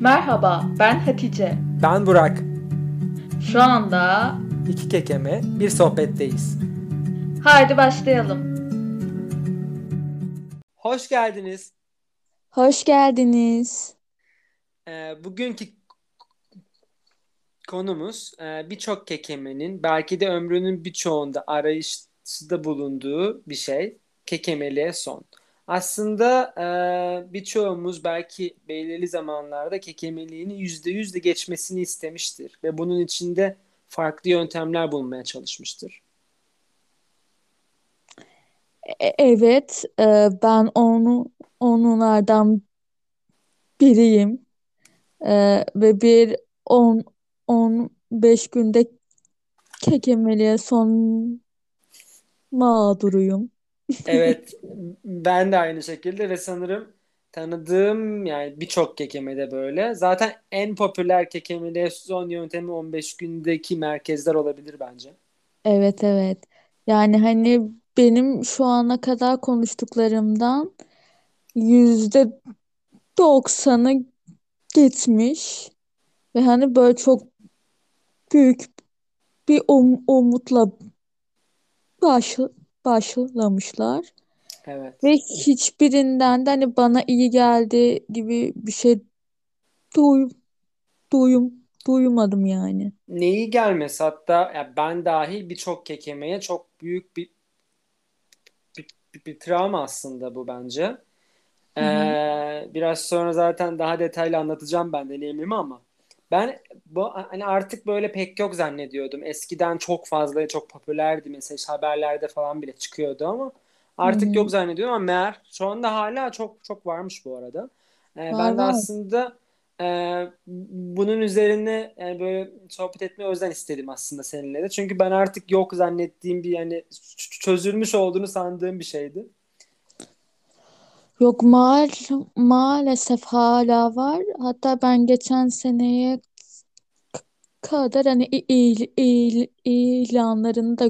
Merhaba, ben Hatice. Ben Burak. Şu anda İki kekeme bir sohbetteyiz. haydi başlayalım. Hoş geldiniz. Hoş geldiniz. Ee, bugünkü konumuz e, birçok kekemenin belki de ömrünün birçoğunda arayışta bulunduğu bir şey. Kekemeliğe son. Aslında e, birçoğumuz belki belirli zamanlarda kekemeliğini yüzde yüz de geçmesini istemiştir. Ve bunun içinde farklı yöntemler bulmaya çalışmıştır. E- Evet, e, ben onu onlardan biriyim E, ve bir 10 15 günde kekemeliğe son mağduruyum. Evet, ben de aynı şekilde ve sanırım tanıdığım yani birçok kekemede böyle. Zaten en popüler kekemeliğe son yöntemi 15 gündeki merkezler olabilir bence. Evet evet. Yani hani benim şu ana kadar konuştuklarımdan yüzde doksanı gitmiş ve hani böyle çok büyük bir um- umutla baş başlamışlar. Evet. Ve hiçbirinden de hani bana iyi geldi gibi bir şey duy, duyum, duymadım yani. Neyi gelmesi hatta ya ben dahil birçok kekemeye çok büyük bir, bir, bir, bir travma aslında bu bence. Hı hı. Ee, biraz sonra zaten daha detaylı anlatacağım ben deneyimimi ama ben bu hani artık böyle pek yok zannediyordum. Eskiden çok fazla çok popülerdi mesela haberlerde falan bile çıkıyordu ama artık yok hı. zannediyorum ama meğer şu anda hala çok çok varmış bu arada. Ee, Var ben de aslında e, bunun üzerine yani böyle sohbet etmeyi o yüzden istedim aslında seninle de. Çünkü ben artık yok zannettiğim bir yani çözülmüş olduğunu sandığım bir şeydi. Yok mal maalesef hala var. Hatta ben geçen seneye kadar hani i- il, il, ilanlarını da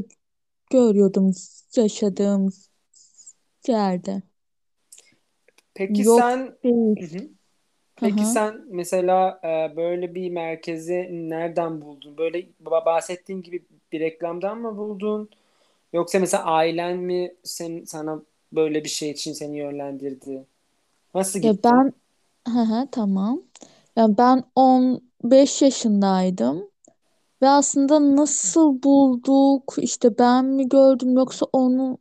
görüyordum yaşadığım yerde. Peki Yok sen değil. hı. Hı Peki hı. sen mesela e, böyle bir merkezi nereden buldun? Böyle ba- bahsettiğin gibi bir reklamdan mı buldun? Yoksa mesela ailen mi sen, sana böyle bir şey için seni yönlendirdi? Nasıl Ya gitti? ben hı hı, tamam. Ya ben 15 yaşındaydım. Ve aslında nasıl bulduk işte ben mi gördüm yoksa onu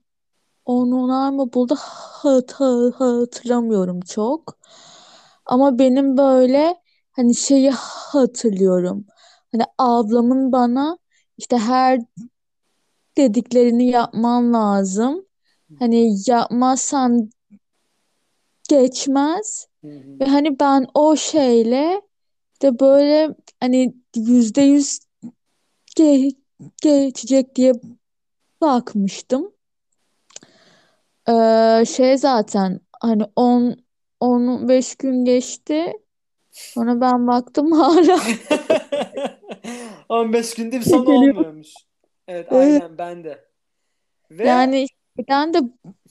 onlar mı buldu hat, hat- hatırlamıyorum çok. Ama benim böyle hani şeyi hatırlıyorum. Hani ablamın bana işte her dediklerini yapman lazım. Hani yapmazsan geçmez. Hı hı. Ve hani ben o şeyle de böyle hani yüzde yüz ge- geçecek diye bakmıştım. Ee, şey zaten hani 10 15 gün geçti. Sonra ben baktım hala 15 günde bir son kekeliyor. olmuyormuş. Evet Evet. aynen ben de. Ve Yani şeyden de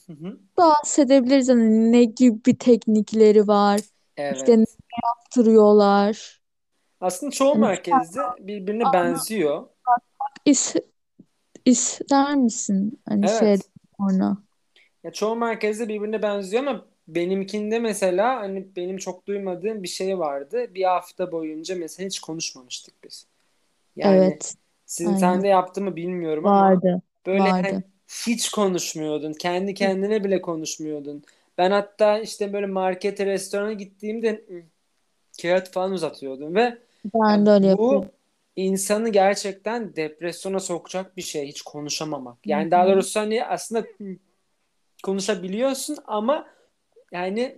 Hı hı. bahsedebiliriz. Hani ne gibi teknikleri var. İşte ne evet. yaptırıyorlar. Aslında çoğu Hani merkezde birbirine benziyor. is, ister misin? Hani şey Evet. sonra. Ya çoğu merkezde birbirine benziyor ama benimkinde mesela hani benim çok duymadığım bir şey vardı. Bir hafta boyunca mesela hiç konuşmamıştık biz. Yani Evet. sizin Aynen. sende yaptı mı bilmiyorum ama Vardı. böyle hani Vardı. Hiç konuşmuyordun. Kendi kendine bile konuşmuyordun. Ben hatta işte böyle markete, restorana gittiğimde kağıt falan uzatıyordum ve Ben de öyle bu yapıyorum. insanı gerçekten depresyona sokacak bir şey hiç konuşamamak. Yani daha doğrusu hani aslında konuşabiliyorsun ama yani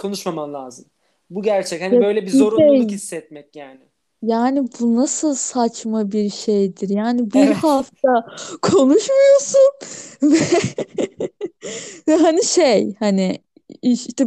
konuşmaman lazım. Bu gerçek. Hani böyle bir zorunluluk hissetmek yani. Yani bu nasıl saçma bir şeydir? Yani bir Evet. hafta konuşmuyorsun ve, ve hani şey hani işte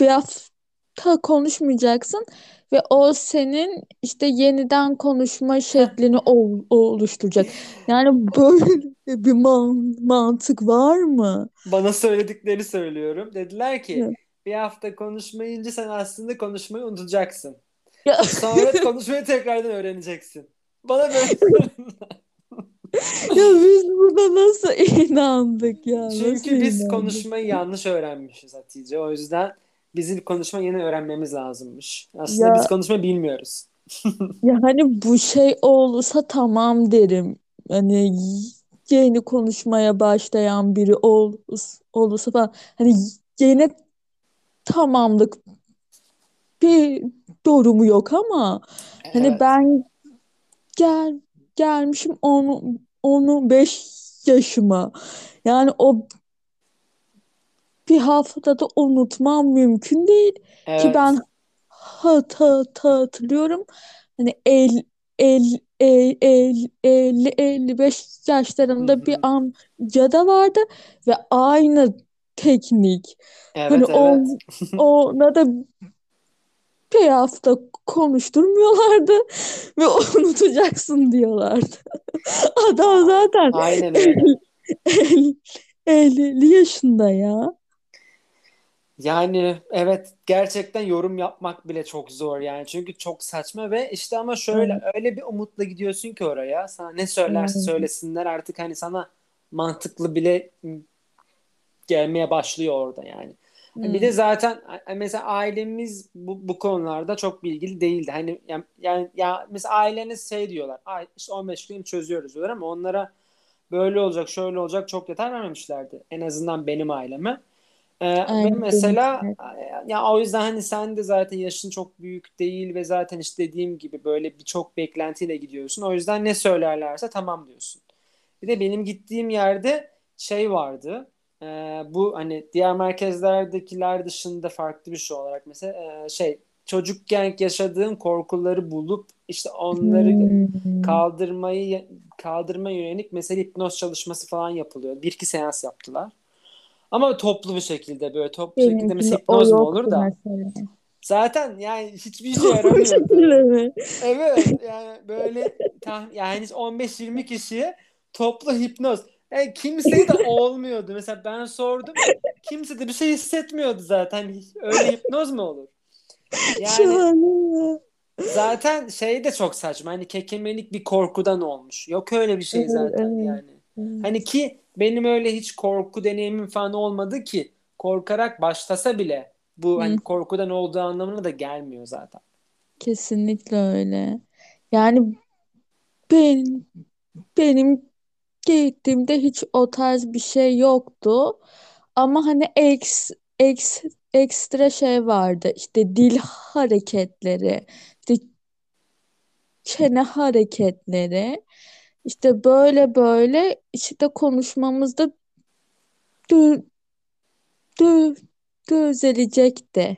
bir hafta konuşmayacaksın ve o senin işte yeniden konuşma şeklini ol- oluşturacak. Yani böyle bir man- mantık var mı? Bana söyledikleri söylüyorum. Dediler ki bir hafta konuşmayınca sen aslında konuşmayı unutacaksın. Ya, Sonra konuşmayı tekrardan öğreneceksin. Bana böyle ya biz buna nasıl inandık ya? Nasıl Çünkü biz inandık? konuşmayı yanlış öğrenmişiz Hatice. O yüzden bizim konuşma yeni öğrenmemiz lazımmış. Aslında Ya biz konuşma bilmiyoruz. ya hani bu şey olursa tamam derim. Hani yeni konuşmaya başlayan biri ol, olursa falan hani yine tamamlık bir durumu yok ama hani Evet. ben gel gelmişim 10 15 yaşıma. Yani o bir haftada unutmam mümkün değil ki Evet. ben hat, hat, hatırlıyorum hani el, el, el, el, 50 55 Hı yaşlarında bir hı. amca da vardı ve aynı teknik. Hani Evet o evet. ona da hafta konuşturmuyorlardı ve unutacaksın diyorlardı. Adam zaten Aynen öyle. 50, 50 yaşında ya. Yani evet gerçekten yorum yapmak bile çok zor yani çünkü çok saçma ve işte ama şöyle Evet, öyle bir umutla gidiyorsun ki oraya sana ne söylerse evet. söylesinler artık hani sana mantıklı bile gelmeye başlıyor orada yani. Bir de Hmm. zaten mesela ailemiz bu, bu konularda çok bilgili değildi. Hani yani, yani ya mesela aileniz şey diyorlar. Ay işte 15 gün çözüyoruz diyorlar ama onlara böyle olacak, şöyle olacak çok detay vermemişlerdi. En azından benim aileme. Ee, ve mesela ya o yüzden hani sen de zaten yaşın çok büyük değil ve zaten işte dediğim gibi böyle birçok beklentiyle gidiyorsun. O yüzden ne söylerlerse tamam diyorsun. Bir de benim gittiğim yerde şey vardı. Ee, bu hani diğer merkezlerdekiler dışında farklı bir şey olarak mesela e, şey çocukken yaşadığım korkuları bulup işte onları Hmm. kaldırmayı kaldırma yönelik mesela hipnoz çalışması falan yapılıyor. Bir iki seans yaptılar. Ama toplu bir şekilde böyle toplu şekilde mesela hipnoz mu olur da mesela. zaten yani hiçbir şekilde mi? Evet yani böyle tah- yani 15-20 kişiye toplu hipnoz. Yani kimseye de olmuyordu. Mesela ben sordum. Kimse de bir şey hissetmiyordu zaten. Öyle hipnoz mu olur? Yani zaten şey de çok saçma. Hani kekemelik bir korkudan olmuş. Yok öyle bir şey zaten yani. Hani ki benim öyle hiç korku deneyimim falan olmadı ki. Korkarak başlasa bile bu hani korkudan olduğu anlamına da gelmiyor zaten. kesinlikle öyle. Yani ben, benim gittiğimde hiç o tarz bir şey yoktu. Ama hani eks, eks, ekstra şey vardı. İşte dil hareketleri, işte çene hareketleri. İşte böyle böyle işte konuşmamızda dü, dü, düzelecekti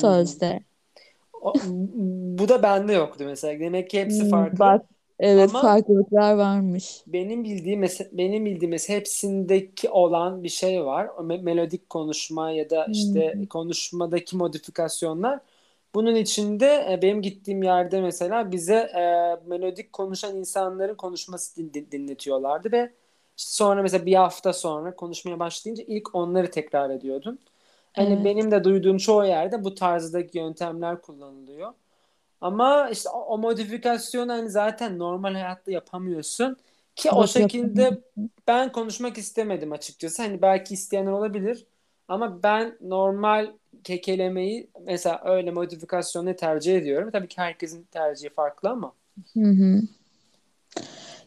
Hı hı. sözde. O- bu da bende yoktu mesela. Demek ki hepsi Hmm, farklı. bak evet Ama farklılıklar varmış. benim bildiğim mes- benim bildiğim mesela hepsindeki olan bir şey var. O me- melodik konuşma ya da işte Hmm, konuşmadaki modifikasyonlar. Bunun içinde e, benim gittiğim yerde mesela bize e, melodik konuşan insanların konuşması din- din- dinletiyorlardı ve işte sonra mesela bir hafta sonra konuşmaya başlayınca ilk onları tekrar ediyordun. Hani evet benim de duyduğum çoğu yerde bu tarzdaki yöntemler kullanılıyor. Ama işte o, o modifikasyonu hani zaten normal hayatta yapamıyorsun ki o yok şekilde yapamıyorum. ben konuşmak istemedim açıkçası. Hani belki isteyenler olabilir ama ben normal kekelemeyi mesela öyle modifikasyonu tercih ediyorum. Tabii ki herkesin tercihi farklı ama. Hı hı.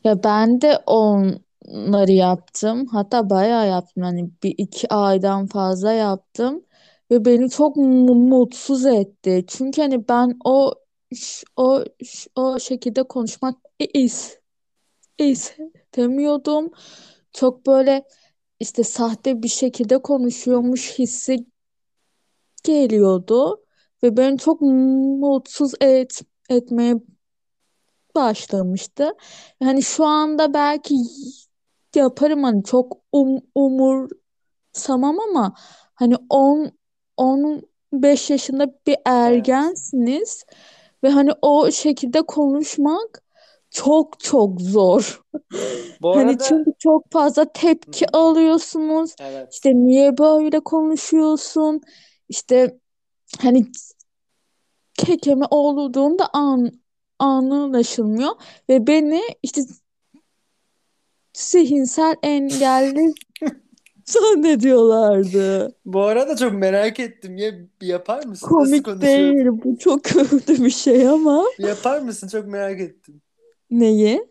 Ya ben de onları yaptım. Hatta bayağı yaptım. Hani bir iki aydan fazla yaptım. Ve beni çok mu- mutsuz etti. Çünkü hani ben o ş- o ş- o şekilde konuşmak is istemiyordum. Çok böyle işte sahte bir şekilde konuşuyormuş hissi geliyordu. Ve beni çok mutsuz et, etmeye başlamıştı. Hani şu anda belki yaparım hani çok um, umursamam ama hani 10 15 yaşında bir Evet. Ve hani o şekilde konuşmak çok çok zor. Bu Hani arada çünkü çok fazla tepki hı. alıyorsunuz. Evet. İşte niye böyle konuşuyorsun? işte hani kekeme olduğum da an, anlaşılmıyor ve beni işte zihinsel engelli zannediyorlardı. Bu arada çok merak ettim. Ya yapar mısın? Nasıl Komik konuşuyor? değil. Bu çok kötü bir şey ama. Yapar mısın? Çok merak ettim. Neyi?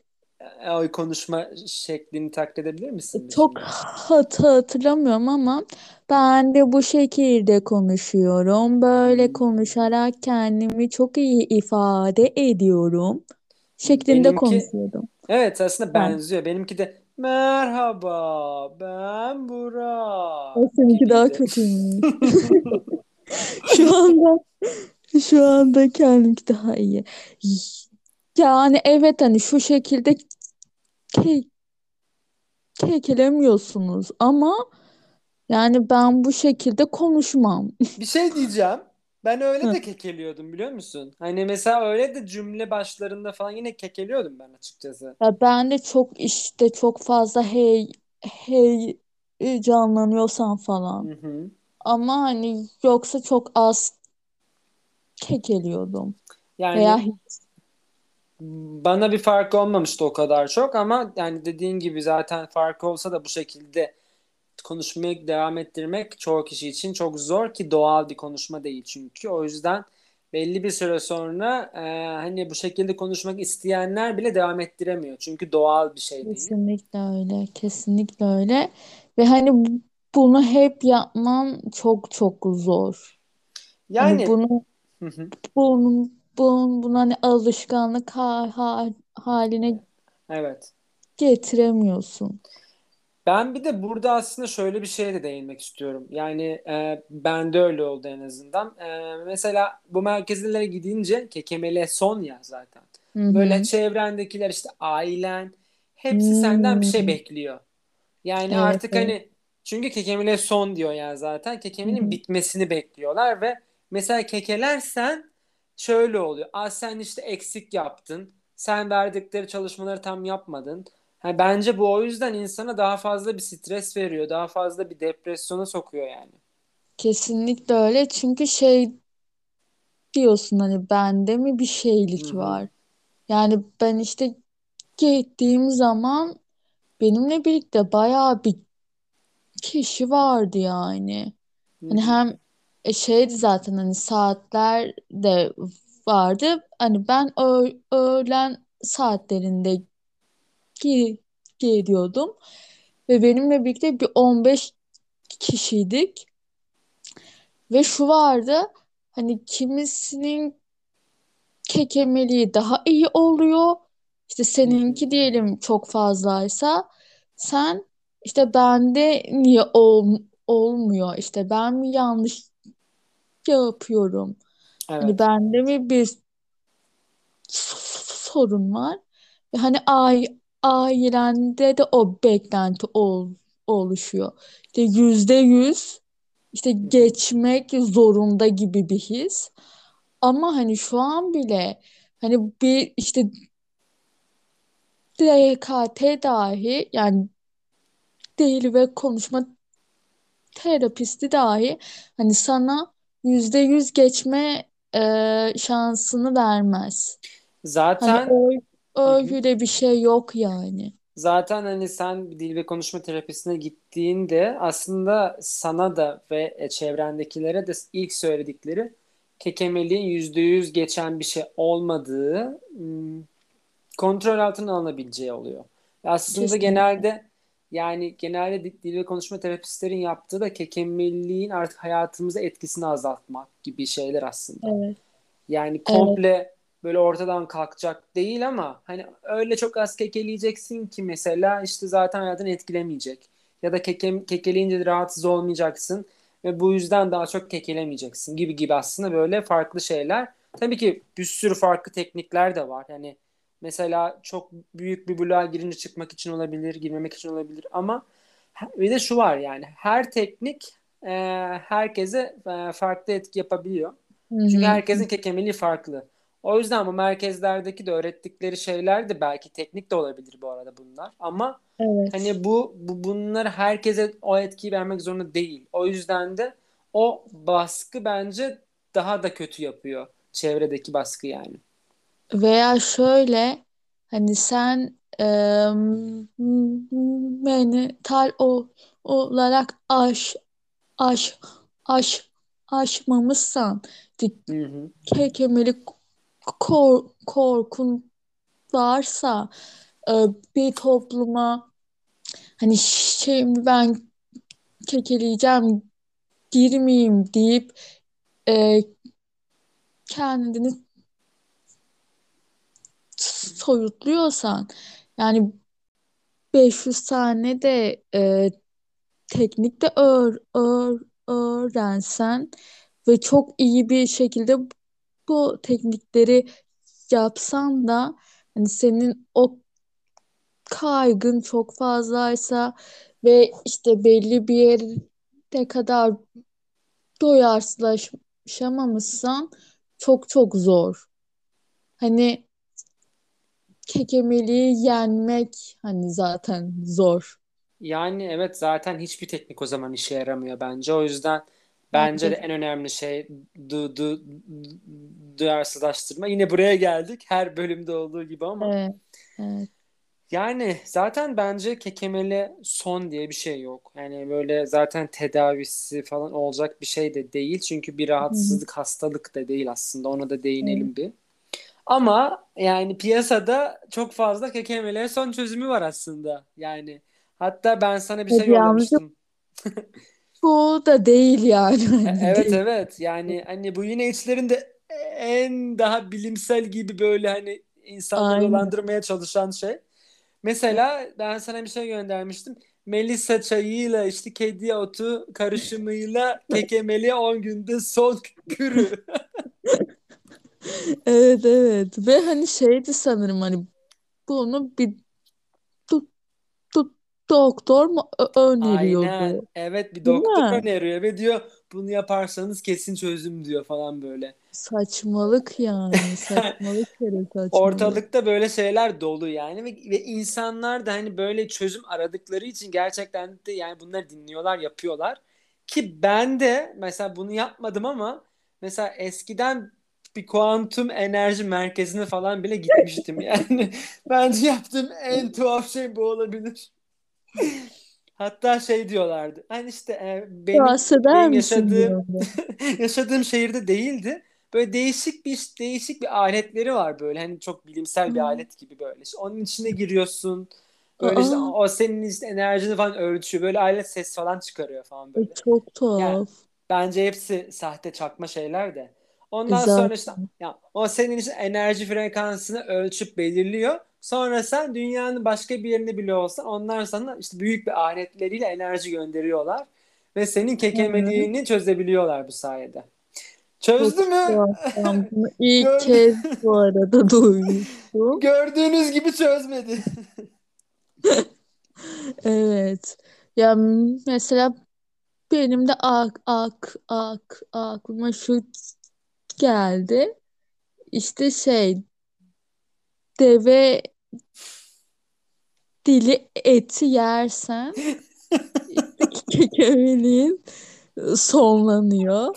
E, O konuşma şeklini taklit edebilir misin? Çok hat hatırlamıyorum ama ben de bu şekilde konuşuyorum. Böyle konuşarak kendimi çok iyi ifade ediyorum. Şeklinde Benimki konuşuyordum. evet aslında Ben. benziyor. Benimki de merhaba ben Burak O seninki daha kötüymüş. Şu anda şu anda kendimki daha iyi. Yani evet hani şu şekilde ke kekelemiyorsunuz ama yani ben bu şekilde konuşmam. Bir şey diyeceğim. Ben öyle Hı. de kekeliyordum biliyor musun? Hani mesela öyle de cümle başlarında falan yine kekeliyordum ben açıkçası. Ya ben de çok işte çok fazla hey hey canlanıyorsam falan. Hı hı. Ama hani yoksa çok az kekeliyordum. Veya Yani hiç. bana bir fark olmamıştı o kadar çok ama yani dediğin gibi zaten fark olsa da bu şekilde konuşmaya devam ettirmek çoğu kişi için çok zor ki doğal bir konuşma değil çünkü. O yüzden belli bir süre sonra e, hani bu şekilde konuşmak isteyenler bile devam ettiremiyor. Çünkü doğal bir şey değil. Kesinlikle öyle. Kesinlikle öyle. Ve hani bu- bunu hep yapman çok çok zor. Hani Yani bunu bunun bunun bunu hani alışkanlık ha- ha- haline evet. getiremiyorsun. Ben bir de burada aslında şöyle bir şeye de değinmek istiyorum. Yani e, bende öyle oldu en azından. E, mesela bu merkezlere gidince kekemele son ya zaten. Hı Böyle çevrendekiler işte ailen hepsi senden bir şey Hmm. bekliyor. Yani Evet, artık evet. hani çünkü kekemele son diyor yani zaten. Kekemenin hı. bitmesini bekliyorlar ve mesela kekelersen şöyle oluyor. Aa sen işte eksik yaptın. Sen verdikleri çalışmaları tam yapmadın. Ha, bence bu o yüzden insana daha fazla bir stres veriyor. Daha fazla bir depresyona sokuyor yani. Kesinlikle öyle. Çünkü şey diyorsun hani bende mi bir şeylik hı. var? Yani ben işte gittiğim zaman benimle birlikte bayağı bir kişi vardı yani. Hı Hani hem e, şeydi zaten hani saatler de vardı. Hani ben öğlen saatlerinde gi gidiyordum ve benimle birlikte bir 15 kişiydik ve şu vardı hani kimisinin kekemeliği daha iyi oluyor. İşte seninki diyelim çok fazlaysa sen işte bende niye ol olmuyor? İşte ben mi yanlış yapıyorum? Hani Evet. bende mi bir sorun var? Ve hani ai ailende de o beklenti ol oluşuyor. İşte yüzde yüz işte geçmek zorunda gibi bir his. Ama hani şu an bile hani bir işte DKT dahi yani dil ve konuşma terapisti dahi hani sana yüzde yüz geçme e, şansını vermez. Hani Zaten o hı hı. Öyle bir şey yok yani. Zaten hani sen dil ve konuşma terapisine gittiğinde aslında sana da ve e, çevrendekilere de ilk söyledikleri kekemeliğin yüzde yüz geçen bir şey olmadığı, kontrol altına alınabileceği oluyor. Aslında Kesinlikle. genelde yani genelde di- dil ve konuşma terapistlerin yaptığı da kekemeliğin artık hayatımıza etkisini azaltmak gibi şeyler aslında. Evet. Yani Evet. Böyle ortadan kalkacak değil ama hani öyle çok az kekeleyeceksin ki mesela işte zaten hayatını etkilemeyecek. Ya da keke, kekeleyince de rahatsız olmayacaksın ve bu yüzden daha çok kekelemeyeceksin gibi gibi aslında böyle farklı şeyler. Tabii ki bir sürü farklı teknikler de var. Yani mesela çok büyük bir bloğa girince çıkmak için olabilir, girmemek için olabilir ama bir de şu var yani her teknik e, herkese e, farklı etki yapabiliyor. Hı Çünkü herkesin kekemeliği farklı. O yüzden bu merkezlerdeki de öğrettikleri şeyler de belki teknik de olabilir bu arada bunlar. Ama Evet. hani bu, bu bunları herkese o etkiyi vermek zorunda değil. O yüzden de o baskı bence daha da kötü yapıyor. Çevredeki baskı yani. Veya şöyle hani sen em, mental o, olarak aş aş aş aşmamışsan kekemelik kor, korkun varsa e, bir topluma hani şimdi ben kekeleyeceğim girmeyeyim deyip e, kendini soyutluyorsan yani 500 tane de e, teknik de öğ, öğ, öğrensen ve çok iyi bir şekilde bu teknikleri yapsan da hani senin o kaygın çok fazlaysa ve işte belli bir yere kadar doyarsızlaşamamışsan çok çok zor. Hani kekemeliği yenmek hani zaten zor. Yani evet zaten hiçbir teknik o zaman işe yaramıyor bence. O yüzden bence de en önemli şey du, du, duyarsızlaştırma. Yine buraya geldik her bölümde olduğu gibi ama evet, evet. yani zaten bence kekemeli son diye bir şey yok. Yani böyle zaten tedavisi falan olacak bir şey de değil. Çünkü bir rahatsızlık, hastalık da değil aslında. Ona da değinelim bir. Ama yani piyasada çok fazla kekemeliğe son çözümü var aslında. Yani hatta ben sana bir şey yollamıştım. bu da değil yani E- Evet evet yani hani bu yine içlerinde en daha bilimsel gibi böyle hani insanları Aynen. dolandırmaya çalışan şey. Mesela ben sana bir şey göndermiştim. Melisa çayıyla işte kedi otu karışımıyla kekemeliğe 10 günde son kürü. Evet evet ve hani şeydi sanırım hani bunu bir doktor mu ö- Aynen. öneriyordu Evet bir değil doktor mi? öneriyor ve diyor bunu yaparsanız kesin çözüm diyor falan böyle. Saçmalık yani saçmalık kere saçmalık. Ortalıkta böyle şeyler dolu yani ve, ve insanlar da hani böyle çözüm aradıkları için gerçekten de yani bunları dinliyorlar, yapıyorlar. Ki ben de mesela bunu yapmadım ama mesela eskiden bir kuantum enerji merkezine falan bile gitmiştim. Yani bence yaptığım en tuhaf şey bu olabilir. Hatta şey diyorlardı. Hani işte e, benim benim yaşadığım yaşadığım şehirde değildi. Böyle değişik bir değişik bir aletleri var böyle. Hani çok bilimsel bir alet gibi böyle. İşte onun içine giriyorsun. Böyle işte o senin işte enerjini falan ölçüyor. Böyle alet ses falan çıkarıyor falan böyle. çok Yani tuhaf. bence hepsi sahte çakma şeyler de. Ondan sonra işte zaten. ya o senin işte enerji frekansını ölçüp belirliyor. Sonra sen dünyanın başka bir yerinde bile olsa onlar sana işte büyük bir aletleriyle enerji gönderiyorlar ve senin kekemeliğini çözebiliyorlar bu sayede. Çözdü mü? ilk kez bu arada duymuştum. Gördüğünüz gibi çözmedi. Evet. Ya mesela benim de ak ak ak aklıma şu geldi. İşte şey deve dili eti yersen kekemeliğin sonlanıyor.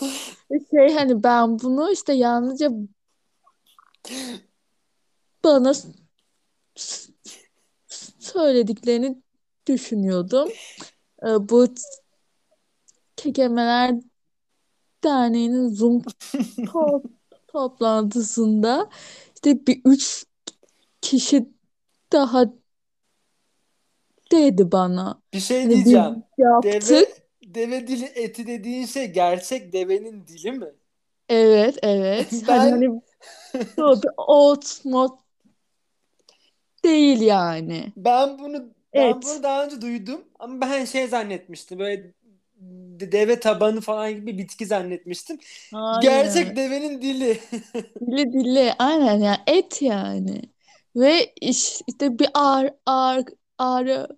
Şey hani ben bunu işte yalnızca bana söylediklerini düşünüyordum. Ee, Bu Kekemeler Derneği'nin Zoom to- toplantısında işte bir üç kişi daha dedi bana. Bir şey Hani biz diyeceğim. yaptık. Deve deve dili eti dediğin şey gerçek devenin dili mi? Evet, evet. Hani Ben hani ot mot değil yani. Ben bunu ben bunu Et. daha önce duydum ama ben şey zannetmiştim. Böyle de- deve tabanı falan gibi bir bitki zannetmiştim. Hayır. Gerçek devenin dili. Dili dili. Aynen yani et yani. Ve iş- işte bir ağır ağır ağrı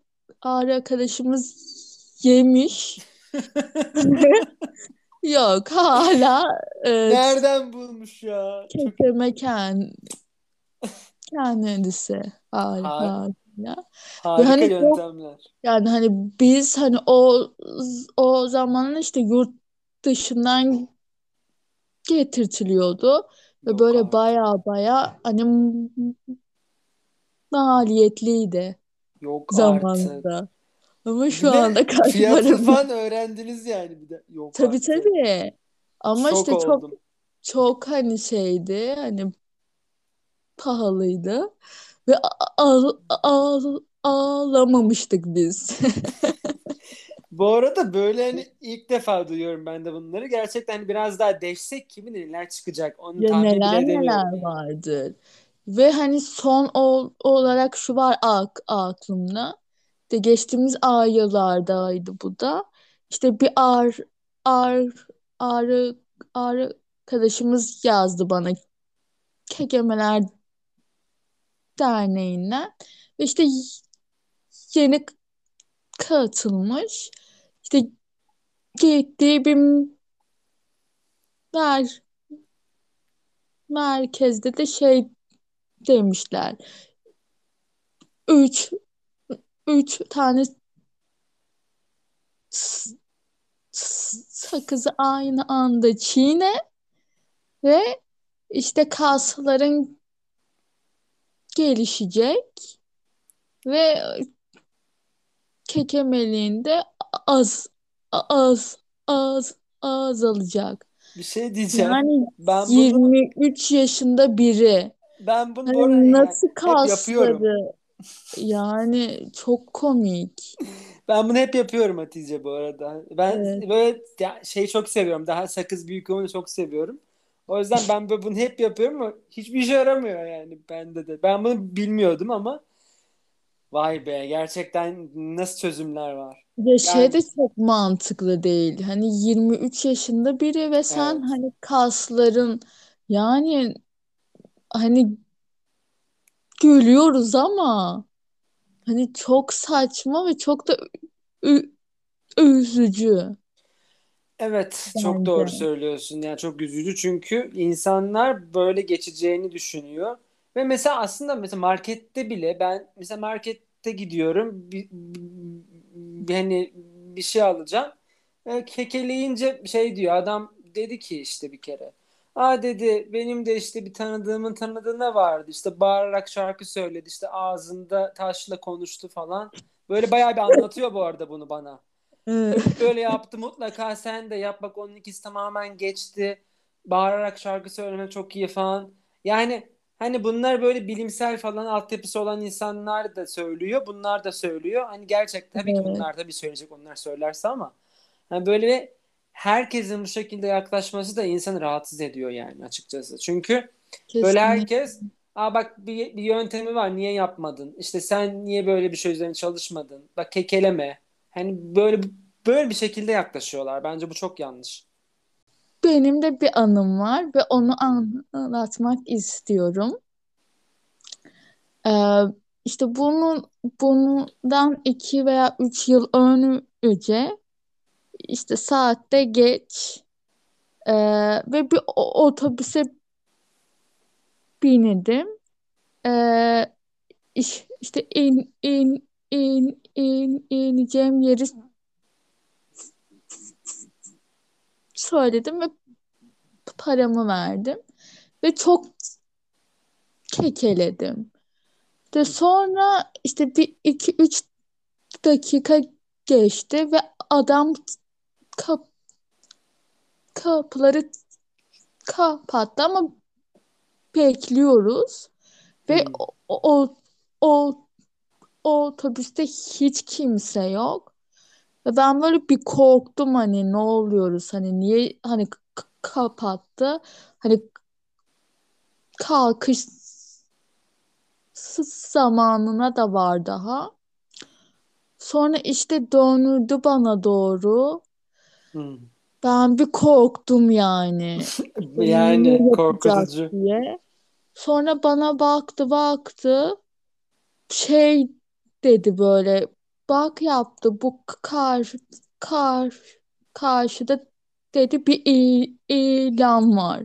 ağrı arkadaşımız yemiş. Yok hala e, Nereden bulmuş ya? Kekeme kend, kendisi hal ha- hala. Ve harika hani çok yöntemler. yani hani biz hani o o zamanın işte yurt dışından getirtiliyordu. Ve Yok böyle artık. baya baya hani maliyetliydi Yok artık. zamanında. Ama şu Bir de anda fiyatı kartlarım falan öğrendiniz yani bir de. Yok tabii artık. tabii. Ama Şok işte çok oldum. çok hani şeydi hani pahalıydı ve ağ- ağ- ağlamamıştık biz. Bu arada böyle hani ilk defa duyuyorum ben de bunları. Gerçekten hani biraz daha deşsek kimin neler çıkacak onu Ya tahmin bile neler edemiyorum neler vardır. Ve hani son ol- olarak şu var ak aklımda. De geçtiğimiz ay yıllardaydı bu da. İşte bir ar ar ağrı ağrı arkadaşımız yazdı bana Kekemeler Derneği'nden. Ve işte yeni katılmış. İşte gittiği bir mer merkezde de şey demişler. Üç, üç tane sakızı aynı anda çiğne ve işte kasların gelişecek ve kekemeliğinde az az az azalacak. Bir şey diyeceğim. Yani Ben bunu 23 yaşında biri. Ben bunu bu arada yani nasıl yapıyorum. kasları? Yani çok komik. Ben bunu hep yapıyorum Hatice bu arada. Ben Evet. böyle şey çok seviyorum. Daha sakız büyük olanı çok seviyorum. O yüzden ben böyle bunu hep yapıyorum ama hiçbir işe yaramıyor yani bende de. Ben bunu bilmiyordum ama vay be gerçekten nasıl çözümler var. Ya şey Yani de çok mantıklı değil. Hani 23 yaşında biri ve sen evet. hani kasların yani hani gülüyoruz ama hani çok saçma ve çok da ü- üzücü Evet, çok doğru bence. söylüyorsun. Yani çok üzücü çünkü insanlar böyle geçeceğini düşünüyor. Ve mesela aslında mesela markette bile ben mesela markette gidiyorum bir, bir- hani bir şey alacağım. Kekeleyince şey diyor adam dedi ki işte bir kere. Aa dedi benim de işte bir tanıdığımın tanıdığına vardı. İşte bağırarak şarkı söyledi. işte ağzında taşla konuştu falan. Böyle bayağı bir anlatıyor bu arada bunu bana. Böyle yaptı mutlaka sen de yap bak onun ikisi tamamen geçti. Bağırarak şarkı söylemek çok iyi falan. Yani hani bunlar böyle bilimsel falan altyapısı olan insanlar da söylüyor. Bunlar da söylüyor. Hani gerçekten tabii ki bunlar tabii söyleyecek onlar söylerse ama hani böyle herkesin bu şekilde yaklaşması da insanı rahatsız ediyor yani açıkçası. Çünkü böyle Kesinlikle. herkes Aa bak bir, bir yöntemi var niye yapmadın? İşte sen niye böyle bir şey üzerine çalışmadın? Bak kekeleme. Hani böyle böyle bir şekilde yaklaşıyorlar. Bence bu çok yanlış. Benim de bir anım var ve onu anlatmak istiyorum. Ee, işte bunun bundan iki veya üç yıl önce işte saatte geç ee, ve bir otobüse bindim. İş- işte in in in in ineceğim yeri söyledim ve paramı verdim ve çok kekeledim. De sonra işte bir iki üç dakika geçti ve adam kap kapıları kapattı ama bekliyoruz ve Hmm. o, o, o, o otobüste hiç kimse yok. Ve ben böyle bir korktum hani ne oluyoruz hani niye hani kapattı hani kalkış zamanına da var daha. Sonra işte döndü bana doğru. Hmm. Ben bir korktum yani. Yani korkutucu. diye. Sonra bana baktı baktı. Şey dedi böyle. Bak yaptı bu kar kar karşıda dedi bir il- ilan var.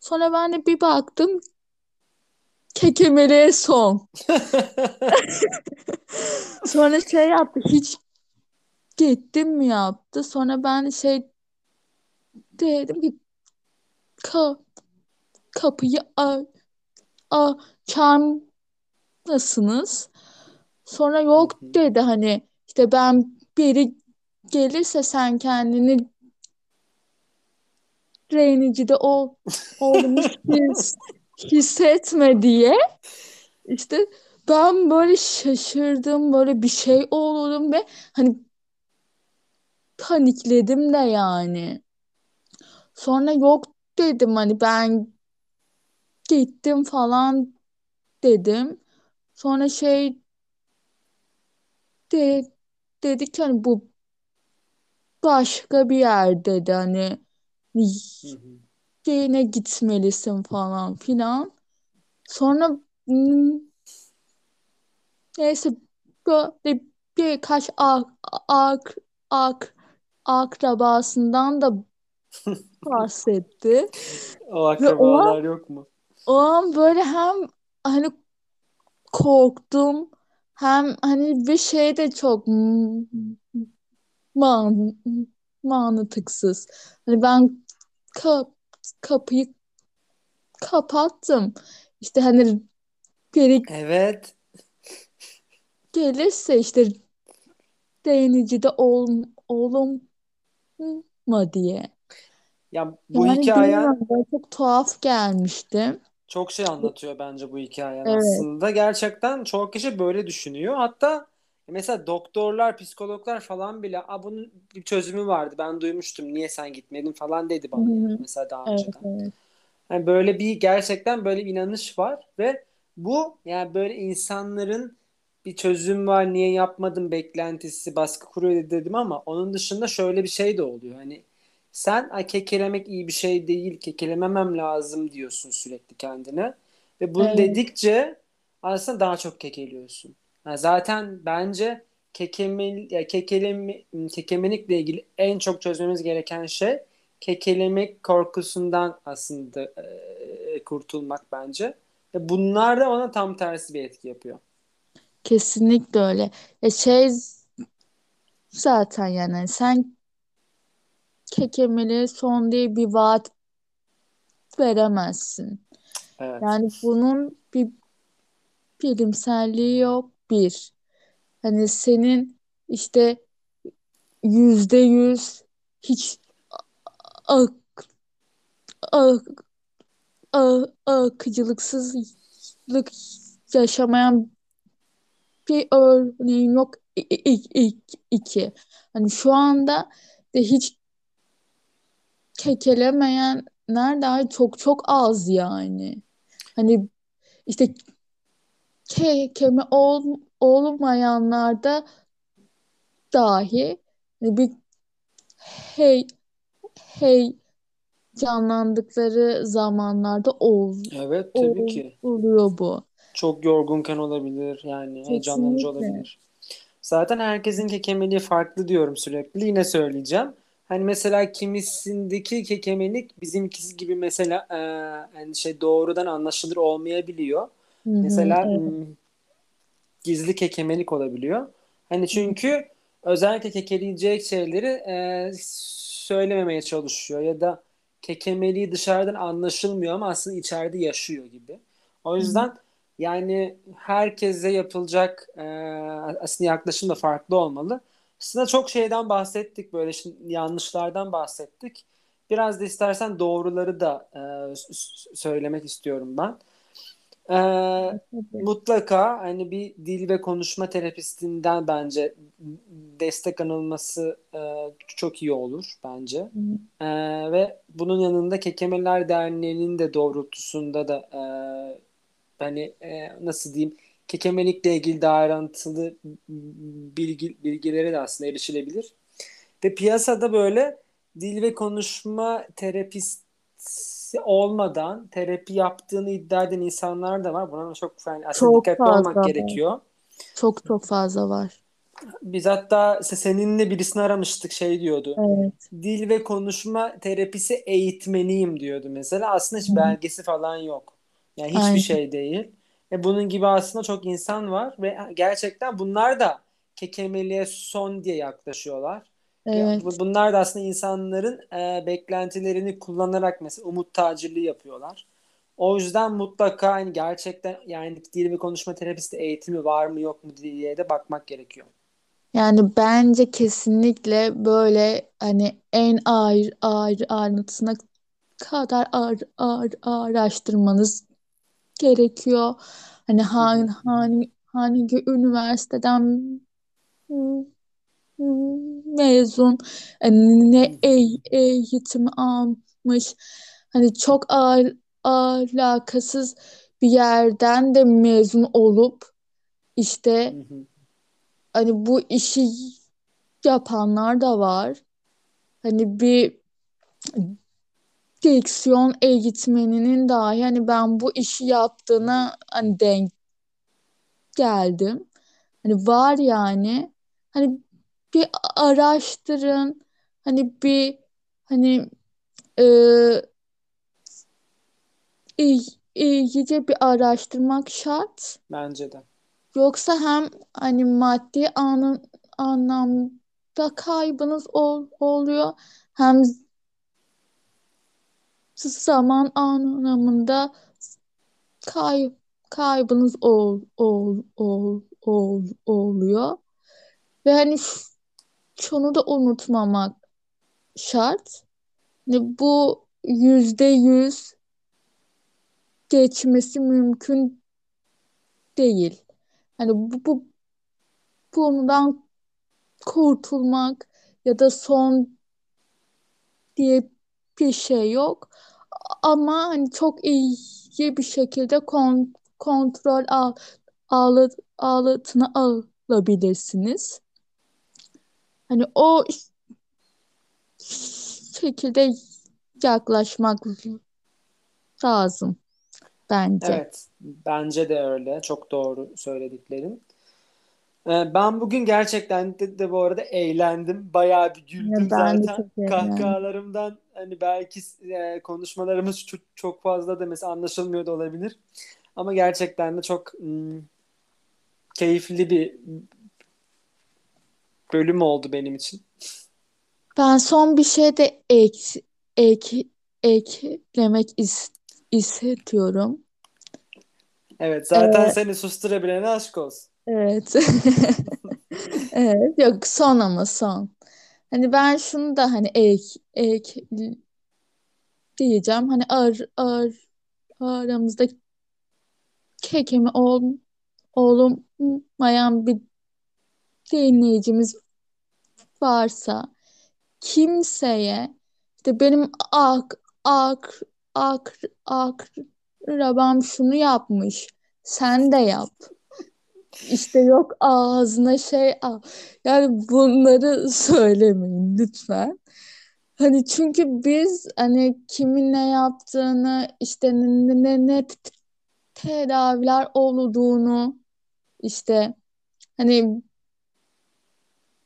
Sonra ben de bir baktım kekemeliğe son. Sonra şey yaptı hiç gittim mi yaptı. Sonra ben şey dedim ki ka kapıyı a açar mısınız? Sonra yok dedi hani işte ben biri gelirse sen kendini Reynicide ol, olduğunu his, hissetme diye işte ben böyle şaşırdım böyle bir şey oldum ve hani panikledim de yani. Sonra yok dedim hani ben gittim falan dedim. Sonra şey de, dedik hani bu başka bir yer dedi hani yine gitmelisin falan filan. Sonra neyse böyle birkaç ak, ak, ak, akrabasından da bahsetti. O Ve o an, akrabalar yok mu? o an böyle hem hani korktum hem hani bir şey de çok man, mantıksız. Hani ben kap, kapıyı kapattım. İşte hani biri Evet. gelirse işte değinici de ol, olma diye. Ya bu Yani hikayen bilmiyorum çok tuhaf gelmişti. çok şey anlatıyor bence bu hikayen Evet. aslında. Gerçekten çoğu kişi böyle düşünüyor. Hatta mesela doktorlar, psikologlar falan bile A, bunun bir çözümü vardı. Ben duymuştum. Niye sen gitmedin falan dedi bana yani mesela daha Evet, önceden. evet. Yani böyle bir gerçekten böyle bir inanış var ve bu yani böyle insanların bir çözüm var niye yapmadım beklentisi baskı kuruyor dedim ama onun dışında şöyle bir şey de oluyor. Hani sen "Ay, kekelemek iyi bir şey değil, kekelememem lazım diyorsun sürekli kendine ve bunu Evet, dedikçe aslında daha çok kekeliyorsun. Yani zaten bence kekeme, ya kekeleme, kekemelikle ilgili en çok çözmemiz gereken şey kekelemek korkusundan aslında e, kurtulmak bence. Ve bunlar da ona tam tersi bir etki yapıyor. Kesinlikle öyle. Ya şey zaten yani sen kekemeli son diye bir vaat veremezsin. Evet. Yani bunun bir bilimselliği yok bir. Hani senin işte yüzde yüz hiç ak, ak, ak, akıcılıksızlık yaşamayan bir örneğin yok İ- i- i- iki. Hani şu anda de hiç kekelemeyenler çok çok az yani. Hani işte kekeme ol, olmayanlarda dahi hani bir hey hey canlandıkları zamanlarda ol, Evet tabii ol- ki. oluyor bu. Çok yorgunken olabilir yani heyecanlanıcı Kesinlikle. olabilir. Zaten herkesin kekemeliği farklı diyorum sürekli. Yine söyleyeceğim. Hani mesela kimisindeki kekemelik bizimkisi gibi mesela e, hani şey doğrudan anlaşılır olmayabiliyor. Hı hı, Mesela evet. hmm, gizli kekemelik olabiliyor. Hani çünkü özellikle kekeleyecek şeyleri e, söylememeye çalışıyor ya da kekemeliği dışarıdan anlaşılmıyor ama aslında içeride yaşıyor gibi. O Hı hı. Yani herkese yapılacak e, aslında yaklaşım da farklı olmalı. Aslında çok şeyden bahsettik böyle şimdi yanlışlardan bahsettik. Biraz da istersen doğruları da e, söylemek istiyorum ben. Tabii. mutlaka hani bir dil ve konuşma terapistinden bence destek alınması e, çok iyi olur bence. Ee, ve bunun yanında Kekemeler Derneği'nin de doğrultusunda da e, hani e, nasıl diyeyim kekemelikle ilgili daha ayrıntılı bilgi, bilgilere de aslında erişilebilir. Ve piyasada böyle dil ve konuşma terapisti olmadan terapi yaptığını iddia eden insanlar da var. Buna çok yani aslında Çok dikkatli olmak fazla var. gerekiyor. Çok çok fazla var. Biz hatta se- seninle birisini aramıştık şey diyordu. Evet. Dil ve konuşma terapisi eğitmeniyim diyordu mesela. Aslında hiç belgesi falan yok. Yani hiçbir Aynen. şey değil. Ve bunun gibi aslında çok insan var ve gerçekten bunlar da kekemeliğe son diye yaklaşıyorlar. Ya Evet. bu- bunlar da aslında insanların e, beklentilerini kullanarak mesela umut tacirliği yapıyorlar. O yüzden mutlaka hani gerçekten yani dil ve konuşma terapisti eğitimi var mı yok mu diye de bakmak gerekiyor. Yani bence kesinlikle böyle hani en ağır ağır ayrıntısına kadar ağır, ağır, araştırmanız gerekiyor. Hani hı. hangi hangi üniversiteden mezun, hani Hı ne hı. eğ- eğitim almış, hani çok al alakasız bir yerden de mezun olup işte hani bu işi yapanlar da var. Hani bir diksiyon eğitmeninin dahi hani ben bu işi yaptığına hani denk geldim. Hani var yani. Hani bir araştırın. Hani bir hani e, iyi- iyice bir araştırmak şart. Bence de. Yoksa hem hani maddi anı, anlamda kaybınız ol, oluyor hem zaman anlamında kay, kaybınız ol, ol, ol, ol, oluyor. Ve hani şunu da unutmamak şart. Hani bu yüzde yüz geçmesi mümkün değil. Hani bu, bu bundan kurtulmak ya da son diye bir şey yok. Ama hani çok iyi bir şekilde kon, kontrol al, al, altına alabilirsiniz. Hani o şekilde yaklaşmak lazım bence. Evet, bence de öyle. Çok doğru söylediklerin. Ee, Ben bugün gerçekten de, de bu arada eğlendim. Bayağı bir güldüm Ya Ben zaten. Kahkahalarımdan hani belki e, konuşmalarımız çok, çok fazla da mesela anlaşılmıyor da olabilir. Ama gerçekten de çok hmm, keyifli bir bölüm oldu benim için. Ben son bir şey de ek, ek, eklemek is, istiyorum. Evet, zaten Ee, seni susturabilene aşk olsun. evet. Evet. Yok son ama son. Hani ben şunu da hani ek, ek diyeceğim. Hani ar, ar, aramızda kekeme ol, olmayan bir dinleyicimiz varsa kimseye işte benim ak ak ak akrabam şunu yapmış sen de yap işte yok ağzına şey al yani bunları söylemeyin lütfen hani çünkü biz hani kimin ne yaptığını işte ne ne, ne tedaviler olduğunu işte hani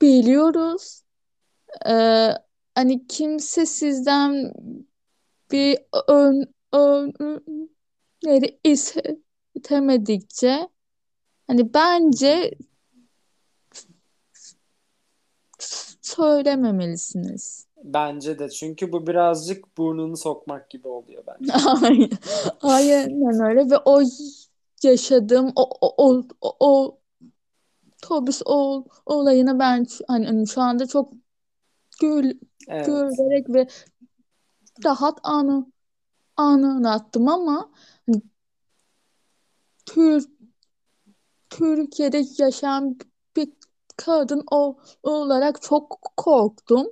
biliyoruz Ee, hani kimse sizden bir ön, öneri istemedikçe hani bence söylememelisiniz. Bence de. Çünkü bu birazcık burnunu sokmak gibi oluyor bence. Aynen, aynen öyle ve o yaşadığım o o o, o, o otobüs o, olayını ben hani, hani şu anda çok gül, Evet. gülerek ve rahat anı anlattım ama hani Tür Türkiye'de yaşayan bir kadın ol- olarak çok korktum.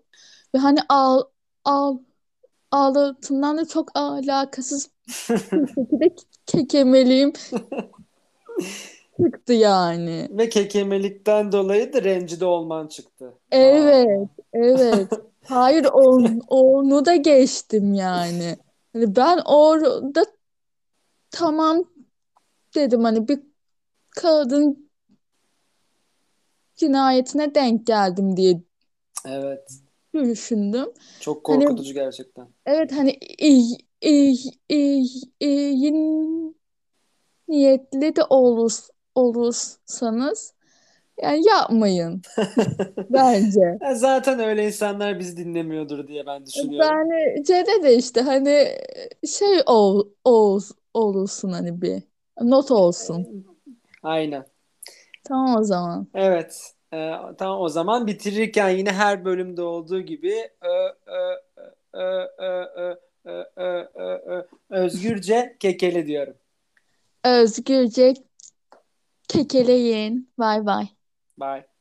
Ve hani al, al, ağlatımdan da çok alakasız bir şekilde kekemeliğim çıktı yani. Ve kekemelikten dolayı da rencide olman çıktı. Aa. Evet, evet. Hayır on, onu da geçtim yani. Hani ben orada tamam dedim hani bir kadın cinayetine denk geldim diye Evet. düşündüm. Çok Hani korkutucu gerçekten. evet hani iyi, iyi, iyi, iyi niyetli de olur, olursanız Yani yapmayın bence. Zaten öyle insanlar bizi dinlemiyordur diye ben düşünüyorum. Bence de işte hani şey ol, ol, olsun hani bir not olsun. Aynen. Tamam o zaman. Evet. Ee, tamam o zaman bitirirken yine her bölümde olduğu gibi ö, ö, ö, ö, ö, ö, ö, ö, ö, özgürce kekele diyorum. Özgürce kekeleyin. Bay bay. Bye.